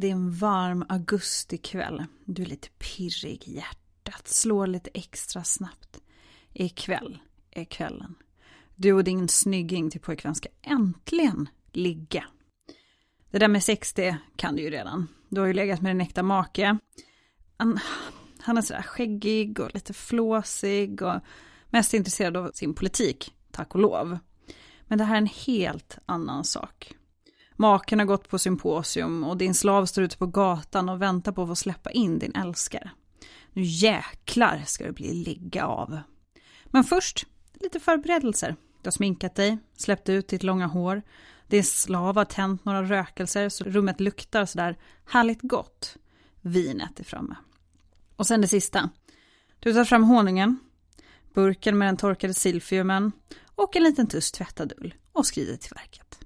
Det är en varm augustikväll. Du är lite pirrig i hjärtat, slår lite extra snabbt. Ikväll är kvällen. Du och din snygging till pojkvän ska äntligen ligga. Det där med sex, det kan du ju redan. Du har ju legat med din äkta make. Han, han är sådär skäggig och lite flåsig och mest intresserad av sin politik, tack och lov. Men det här är en helt annan sak. Maken har gått på symposium och din slav står ute på gatan och väntar på att få släppa in din älskare. Nu jäklar ska det bli ligga av. Men först, lite förberedelser. Du har sminkat dig, släppt ut ditt långa hår. Din slav har tänt några rökelser så rummet luktar sådär härligt gott. Vinet är framme. Och sen det sista. Du tar fram honungen, burken med den torkade silfiumen och en liten tuss tvättad ull och skrider till verket.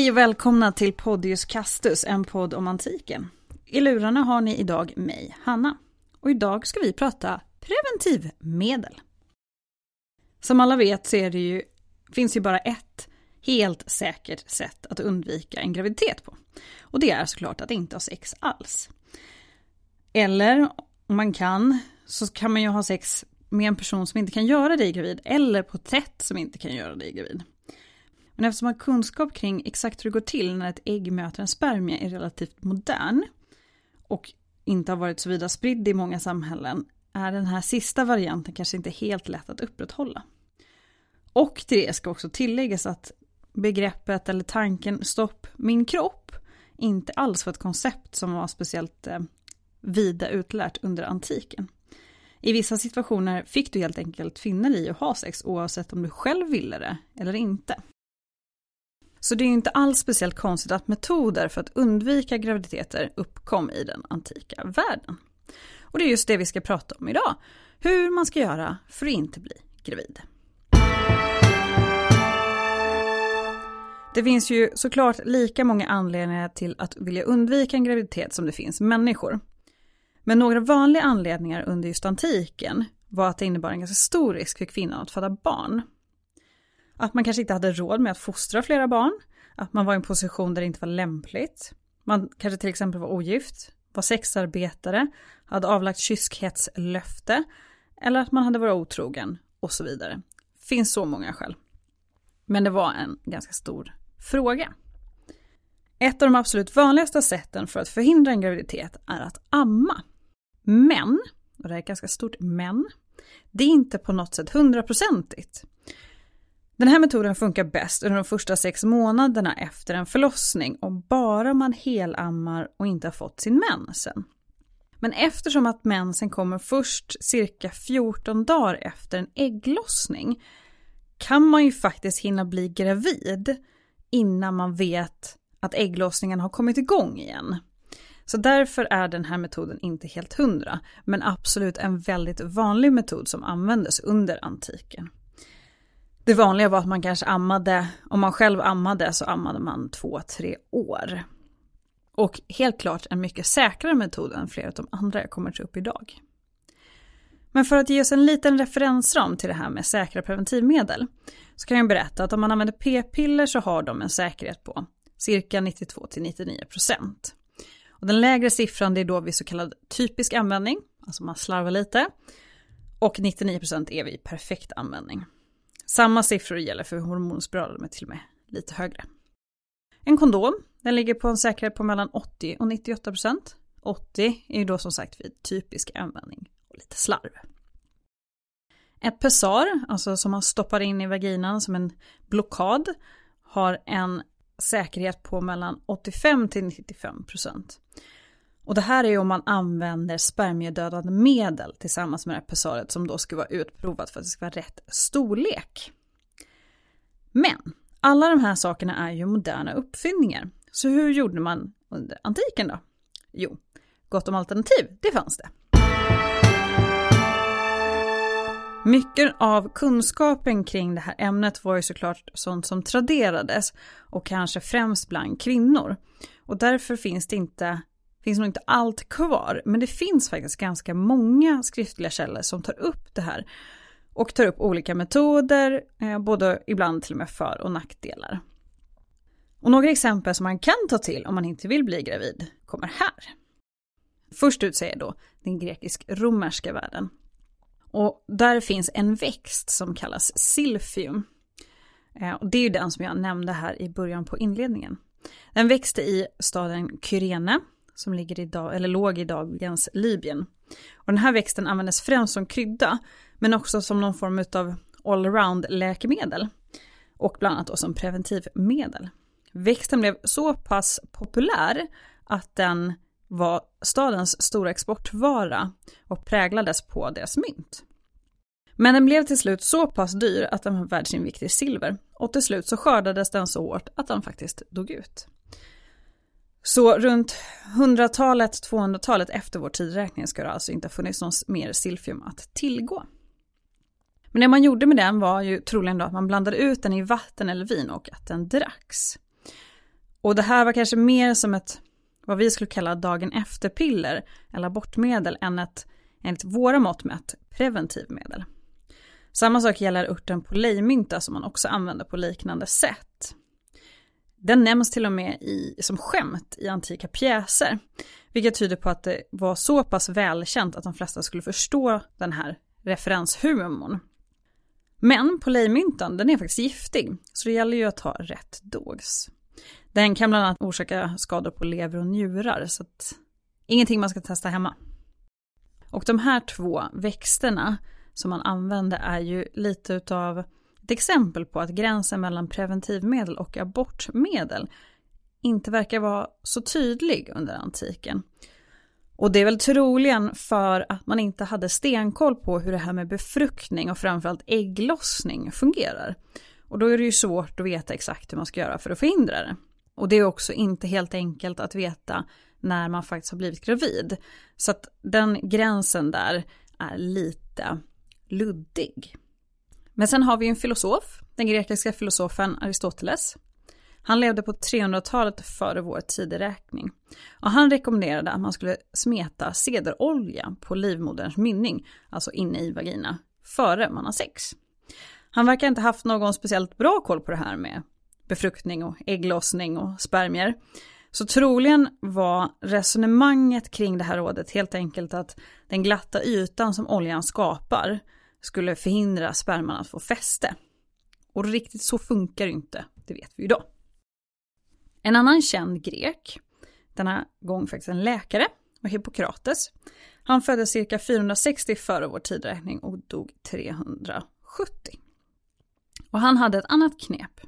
Hej och välkomna till Podius Castus, en podd om antiken. I lurarna har ni idag mig, Hanna. Och idag ska vi prata preventivmedel. Som alla vet så är det ju, finns ju bara ett helt säkert sätt att undvika en graviditet på. Och det är såklart att inte ha sex alls. Eller om man kan, så kan man ju ha sex med en person som inte kan göra dig gravid, eller på ett sätt som inte kan göra dig gravid. Men eftersom man har kunskap kring exakt hur det går till när ett ägg möter en spermie är relativt modern och inte har varit så vida spridd i många samhällen är den här sista varianten kanske inte helt lätt att upprätthålla. Och till det ska också tilläggas att begreppet eller tanken stopp min kropp inte alls var ett koncept som var speciellt eh, vida utlärt under antiken. I vissa situationer fick du helt enkelt finna dig i att ha sex oavsett om du själv ville det eller inte. Så det är inte alls speciellt konstigt att metoder för att undvika graviditeter uppkom i den antika världen. Och det är just det vi ska prata om idag. Hur man ska göra för att inte bli gravid. Det finns ju såklart lika många anledningar till att vilja undvika en graviditet som det finns människor. Men några vanliga anledningar under just antiken var att det innebar en ganska stor risk för kvinnan att föda barn. Att man kanske inte hade råd med att fostra flera barn. Att man var i en position där det inte var lämpligt. Man kanske till exempel var ogift, var sexarbetare, hade avlagt kyskhetslöfte eller att man hade varit otrogen och så vidare. Finns så många skäl. Men det var en ganska stor fråga. Ett av de absolut vanligaste sätten för att förhindra en graviditet är att amma. Men, och det är ett ganska stort men, det är inte på något sätt hundraprocentigt. Den här metoden funkar bäst under de första sex månaderna efter en förlossning och bara man helammar och inte har fått sin mensen. Men eftersom att mensen kommer först cirka 14 dagar efter en ägglossning kan man ju faktiskt hinna bli gravid innan man vet att ägglossningen har kommit igång igen. Så därför är den här metoden inte helt hundra, men absolut en väldigt vanlig metod som användes under antiken. Det vanliga var att man kanske ammade, om man själv ammade så ammade man två, tre år. Och helt klart en mycket säkrare metod än flera av de andra jag kommer ta upp idag. Men för att ge oss en liten referensram till det här med säkra preventivmedel så kan jag berätta att om man använder p-piller så har de en säkerhet på cirka 92-99%. Och den lägre siffran det är då vid så kallad typisk användning, alltså man slarvar lite. Och 99% är vid perfekt användning. Samma siffror gäller för hormonspiraler med till och med lite högre. En kondom, den ligger på en säkerhet på mellan 80 och 98 procent. 80 är ju då som sagt vid typisk användning och lite slarv. Ett pessar, alltså som man stoppar in i vaginan som en blockad, har en säkerhet på mellan 85 till 95 procent. Och det här är ju om man använder spermiedödande medel tillsammans med det här pessaret som då ska vara utprovat för att det ska vara rätt storlek. Men alla de här sakerna är ju moderna uppfinningar. Så hur gjorde man under antiken då? Jo, gott om alternativ, det fanns det. Mycket av kunskapen kring det här ämnet var ju såklart sånt som traderades och kanske främst bland kvinnor. Och därför finns det inte, finns nog inte allt kvar, men det finns faktiskt ganska många skriftliga källor som tar upp det här och tar upp olika metoder, eh, både ibland till och med för och nackdelar. Och några exempel som man kan ta till om man inte vill bli gravid kommer här. Först ut säger då den grekisk-romerska världen. Och där finns en växt som kallas silfium. Eh, och det är ju den som jag nämnde här i början på inledningen. Den växte i staden Kyrene som ligger i dag, eller låg i dagens Libyen. Och den här växten användes främst som krydda men också som någon form av allround läkemedel och bland annat då som preventivmedel. Växten blev så pass populär att den var stadens stora exportvara och präglades på deras mynt. Men den blev till slut så pass dyr att den var värd sin vikt i silver och till slut så skördades den så hårt att den faktiskt dog ut. Så runt 100-talet, 200-talet efter vår tidräkning ska det alltså inte ha funnits någon mer silfium att tillgå. Men det man gjorde med den var ju troligen då att man blandade ut den i vatten eller vin och att den dracks. Och det här var kanske mer som ett, vad vi skulle kalla dagen efter-piller eller abortmedel än ett, enligt våra mått mätt, preventivmedel. Samma sak gäller örten polejmynta som man också använder på liknande sätt. Den nämns till och med i, som skämt i antika pjäser, vilket tyder på att det var så pass välkänt att de flesta skulle förstå den här referenshumorn. Men polejmyntan, den är faktiskt giftig, så det gäller ju att ha rätt dos. Den kan bland annat orsaka skador på lever och njurar, så att ingenting man ska testa hemma. Och de här två växterna som man använder är ju lite utav ett exempel på att gränsen mellan preventivmedel och abortmedel inte verkar vara så tydlig under antiken. Och det är väl troligen för att man inte hade stenkoll på hur det här med befruktning och framförallt ägglossning fungerar. Och då är det ju svårt att veta exakt hur man ska göra för att förhindra det. Och det är också inte helt enkelt att veta när man faktiskt har blivit gravid. Så att den gränsen där är lite luddig. Men sen har vi en filosof, den grekiska filosofen Aristoteles. Han levde på 300-talet före vår tideräkning. Och han rekommenderade att man skulle smeta sederolja på livmoderns mynning, alltså inne i vagina, före man har sex. Han verkar inte haft någon speciellt bra koll på det här med befruktning och ägglossning och spermier. Så troligen var resonemanget kring det här rådet helt enkelt att den glatta ytan som oljan skapar skulle förhindra sperman att få fäste. Och riktigt så funkar det inte, det vet vi ju idag. En annan känd grek, denna gång faktiskt en läkare, var Hippokrates. Han föddes cirka 460 före vår tidräkning och dog 370. Och han hade ett annat knep.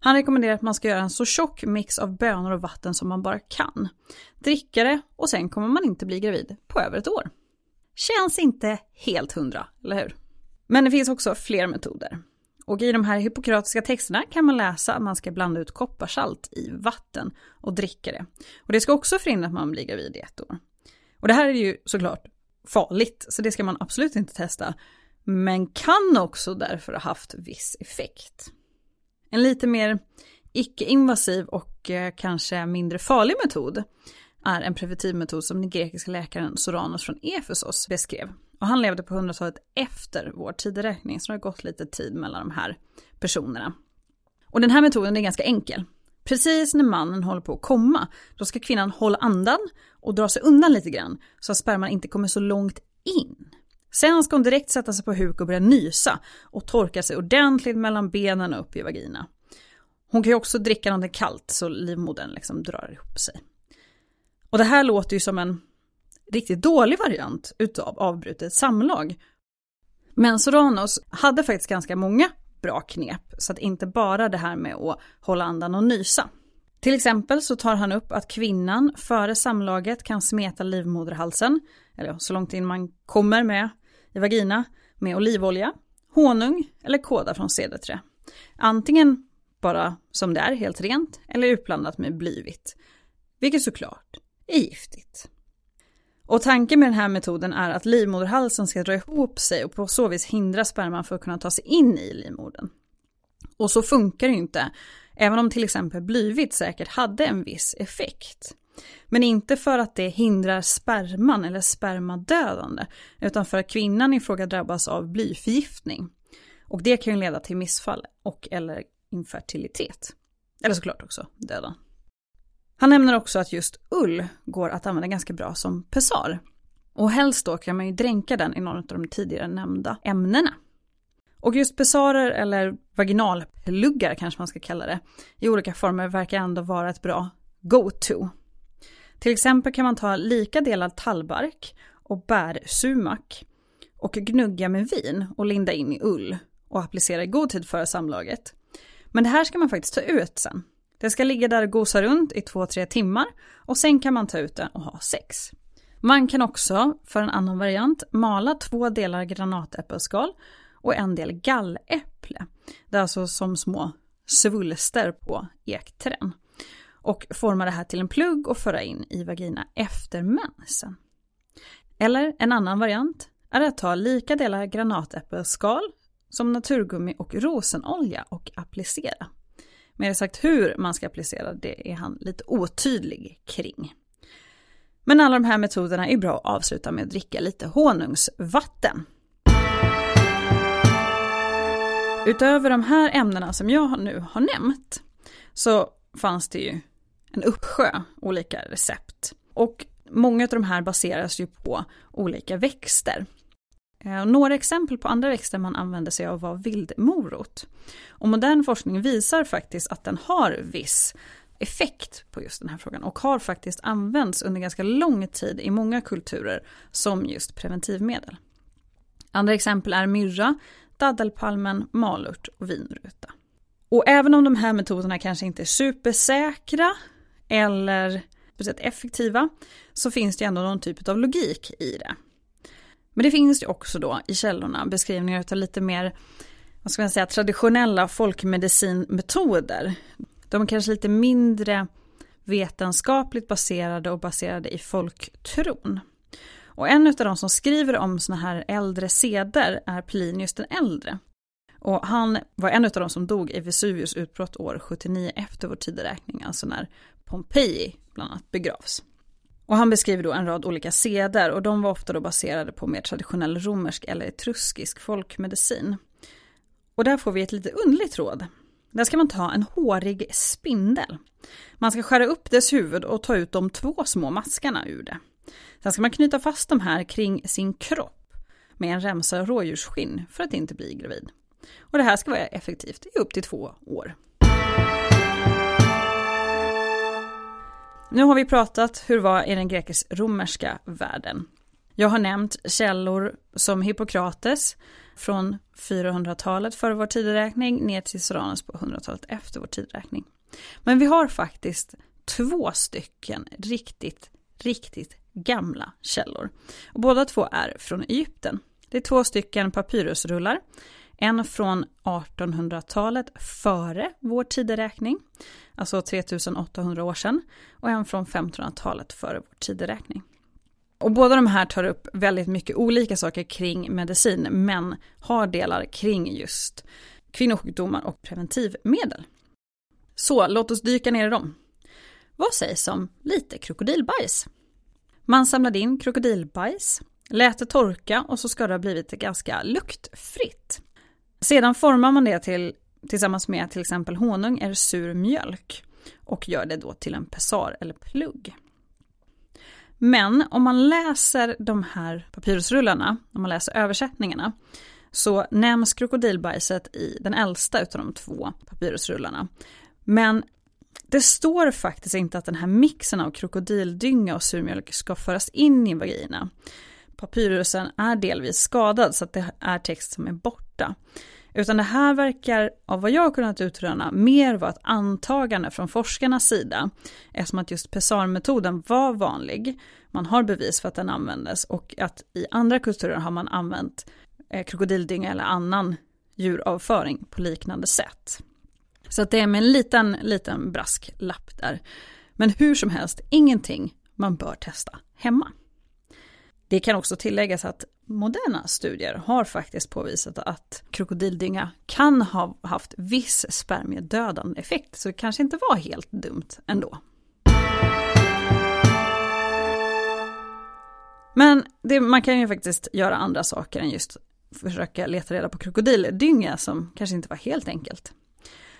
Han rekommenderar att man ska göra en så tjock mix av bönor och vatten som man bara kan. Dricka det och sen kommer man inte bli gravid på över ett år. Känns inte helt hundra, eller hur? Men det finns också fler metoder. Och i de här hippokratiska texterna kan man läsa att man ska blanda ut kopparsalt i vatten och dricka det. Och det ska också förhindra att man blir gravid i ett år. Och det här är ju såklart farligt, så det ska man absolut inte testa. Men kan också därför ha haft viss effekt. En lite mer icke-invasiv och eh, kanske mindre farlig metod är en preventivmetod som den grekiska läkaren Soranos från Efesos beskrev. Och han levde på 100-talet efter vår tideräkning, så det har gått lite tid mellan de här personerna. Och den här metoden är ganska enkel. Precis när mannen håller på att komma, då ska kvinnan hålla andan och dra sig undan lite grann, så att sperman inte kommer så långt in. Sen ska hon direkt sätta sig på huk och börja nysa och torka sig ordentligt mellan benen och upp i vagina. Hon kan ju också dricka något kallt så livmodern liksom drar ihop sig. Och det här låter ju som en riktigt dålig variant utav avbrutet samlag. Men Soranos hade faktiskt ganska många bra knep, så att inte bara det här med att hålla andan och nysa. Till exempel så tar han upp att kvinnan före samlaget kan smeta livmoderhalsen, eller så långt in man kommer med i vagina, med olivolja, honung eller kåda från cederträ. Antingen bara som det är, helt rent, eller utblandat med blyvitt. Vilket såklart är giftigt. Och tanken med den här metoden är att livmoderhalsen ska dra ihop sig och på så vis hindra sperman för att kunna ta sig in i livmodern. Och så funkar det ju inte, även om till exempel blyvitt säkert hade en viss effekt. Men inte för att det hindrar sperman eller spermadödande, utan för att kvinnan i fråga drabbas av blyförgiftning. Och det kan ju leda till missfall och eller infertilitet. Eller såklart också döden. Han nämner också att just ull går att använda ganska bra som pessar. Och helst då kan man ju dränka den i någon av de tidigare nämnda ämnena. Och just pessarer eller vaginalpluggar kanske man ska kalla det, i olika former verkar ändå vara ett bra go-to. Till exempel kan man ta lika delar tallbark och bärsumak och gnugga med vin och linda in i ull och applicera i god tid före samlaget. Men det här ska man faktiskt ta ut sen. Det ska ligga där och gosa runt i 2-3 timmar och sen kan man ta ut det och ha sex. Man kan också, för en annan variant, mala två delar granatäppelskal och en del galläpple. Det är alltså som små svulster på ekträn. Och forma det här till en plugg och föra in i vagina efter mensen. Eller en annan variant är att ta lika delar granatäppelskal som naturgummi och rosenolja och applicera. Mer sagt hur man ska applicera det är han lite otydlig kring. Men alla de här metoderna är bra att avsluta med att dricka lite honungsvatten. Utöver de här ämnena som jag nu har nämnt så fanns det ju en uppsjö olika recept. Och många av de här baseras ju på olika växter. Eh, några exempel på andra växter man använder sig av var vildmorot. Och modern forskning visar faktiskt att den har viss effekt på just den här frågan och har faktiskt använts under ganska lång tid i många kulturer som just preventivmedel. Andra exempel är myrra, daddelpalmen, malört och vinruta. Och även om de här metoderna kanske inte är supersäkra eller speciellt effektiva så finns det ändå någon typ av logik i det. Men det finns ju också då i källorna beskrivningar av lite mer, vad ska man säga, traditionella folkmedicinmetoder. De är kanske lite mindre vetenskapligt baserade och baserade i folktron. Och en av de som skriver om såna här äldre seder är Plinius den äldre. Och han var en av de som dog i Vesuvius utbrott år 79 efter vår tideräkning, alltså när Pompeji bland annat begravs. Och han beskriver då en rad olika seder och de var ofta då baserade på mer traditionell romersk eller etruskisk folkmedicin. Och där får vi ett lite underligt råd. Där ska man ta en hårig spindel. Man ska skära upp dess huvud och ta ut de två små maskarna ur det. Sen ska man knyta fast de här kring sin kropp med en remsa rådjursskinn för att inte bli gravid. Och det här ska vara effektivt i upp till två år. Nu har vi pratat hur det var i den grekisk-romerska världen. Jag har nämnt källor som Hippokrates från 400-talet före vår tideräkning ner till Soranus på 100-talet efter vår tideräkning. Men vi har faktiskt två stycken riktigt, riktigt gamla källor. Och båda två är från Egypten. Det är två stycken papyrusrullar. En från 1800-talet före vår tideräkning alltså 3800 år sedan, och en från 1500-talet före vår tideräkning. Och båda de här tar upp väldigt mycket olika saker kring medicin, men har delar kring just kvinnosjukdomar och preventivmedel. Så låt oss dyka ner i dem. Vad sägs om lite krokodilbajs? Man samlade in krokodilbajs, lät det torka och så ska det ha blivit ganska luktfritt. Sedan formar man det till tillsammans med till exempel honung eller sur mjölk och gör det då till en pessar eller plugg. Men om man läser de här papyrusrullarna, om man läser översättningarna, så nämns krokodilbajset i den äldsta utav de två papyrusrullarna. Men det står faktiskt inte att den här mixen av krokodildynga och surmjölk ska föras in i vagina. Papyrusen är delvis skadad så att det är text som är borta. Utan det här verkar, av vad jag har kunnat utröna, mer vara ett antagande från forskarnas sida. Eftersom att just pessarmetoden var vanlig. Man har bevis för att den användes och att i andra kulturer har man använt eh, krokodildynga eller annan djuravföring på liknande sätt. Så att det är med en liten, liten brasklapp där. Men hur som helst, ingenting man bör testa hemma. Det kan också tilläggas att moderna studier har faktiskt påvisat att krokodildynga kan ha haft viss spermiedödande effekt, så det kanske inte var helt dumt ändå. Men det, man kan ju faktiskt göra andra saker än just försöka leta reda på krokodildynga som kanske inte var helt enkelt.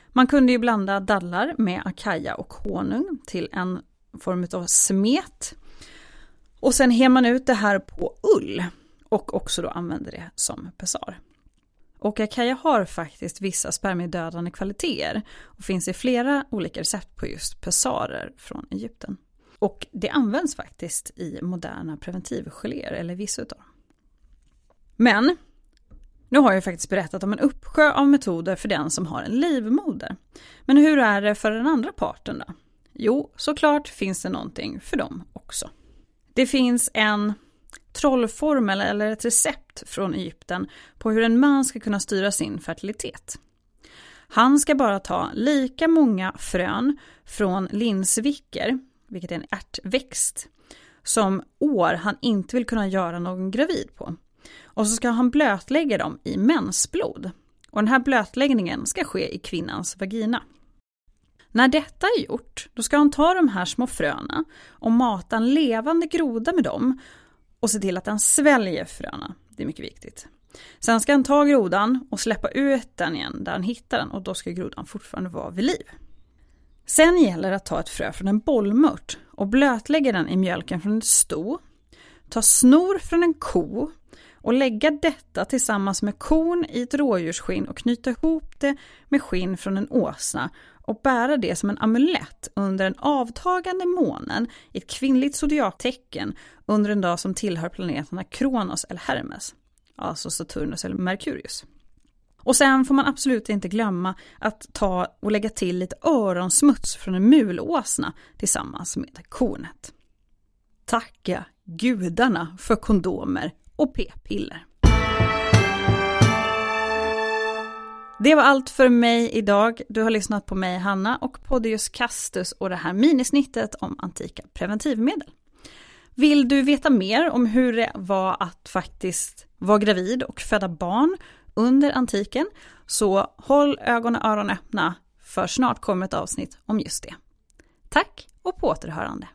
Man kunde ju blanda dallar med akaja och honung till en form av smet. Och sen hem man ut det här på ull och också då använder det som pessar. Och har faktiskt vissa spermiedödande kvaliteter och finns i flera olika recept på just pessarer från Egypten. Och det används faktiskt i moderna preventivgeléer, eller vissa utav dem. Men nu har jag faktiskt berättat om en uppsjö av metoder för den som har en livmoder. Men hur är det för den andra parten då? Jo, såklart finns det någonting för dem också. Det finns en trollformel eller ett recept från Egypten på hur en man ska kunna styra sin fertilitet. Han ska bara ta lika många frön från linsvicker, vilket är en ärtväxt, som år han inte vill kunna göra någon gravid på. Och så ska han blötlägga dem i mensblod. Och den här blötläggningen ska ske i kvinnans vagina. När detta är gjort, då ska han ta de här små fröna och mata en levande groda med dem och se till att den sväljer fröna. Det är mycket viktigt. Sen ska han ta grodan och släppa ut den igen där han hittar den och då ska grodan fortfarande vara vid liv. Sen gäller det att ta ett frö från en bollmört och blötlägga den i mjölken från ett sto. Ta snor från en ko och lägga detta tillsammans med korn i ett rådjursskinn och knyta ihop det med skinn från en åsna och bära det som en amulett under den avtagande månen i ett kvinnligt zodiaktecken under en dag som tillhör planeterna Kronos eller Hermes, alltså Saturnus eller Merkurius. Och sen får man absolut inte glömma att ta och lägga till lite öronsmuts från en mulåsna tillsammans med kornet. Tacka gudarna för kondomer och p-piller. Det var allt för mig idag. Du har lyssnat på mig, Hanna, och Podius Castus och det här minisnittet om antika preventivmedel. Vill du veta mer om hur det var att faktiskt vara gravid och föda barn under antiken, så håll ögon och öron öppna, för snart kommer ett avsnitt om just det. Tack och på återhörande!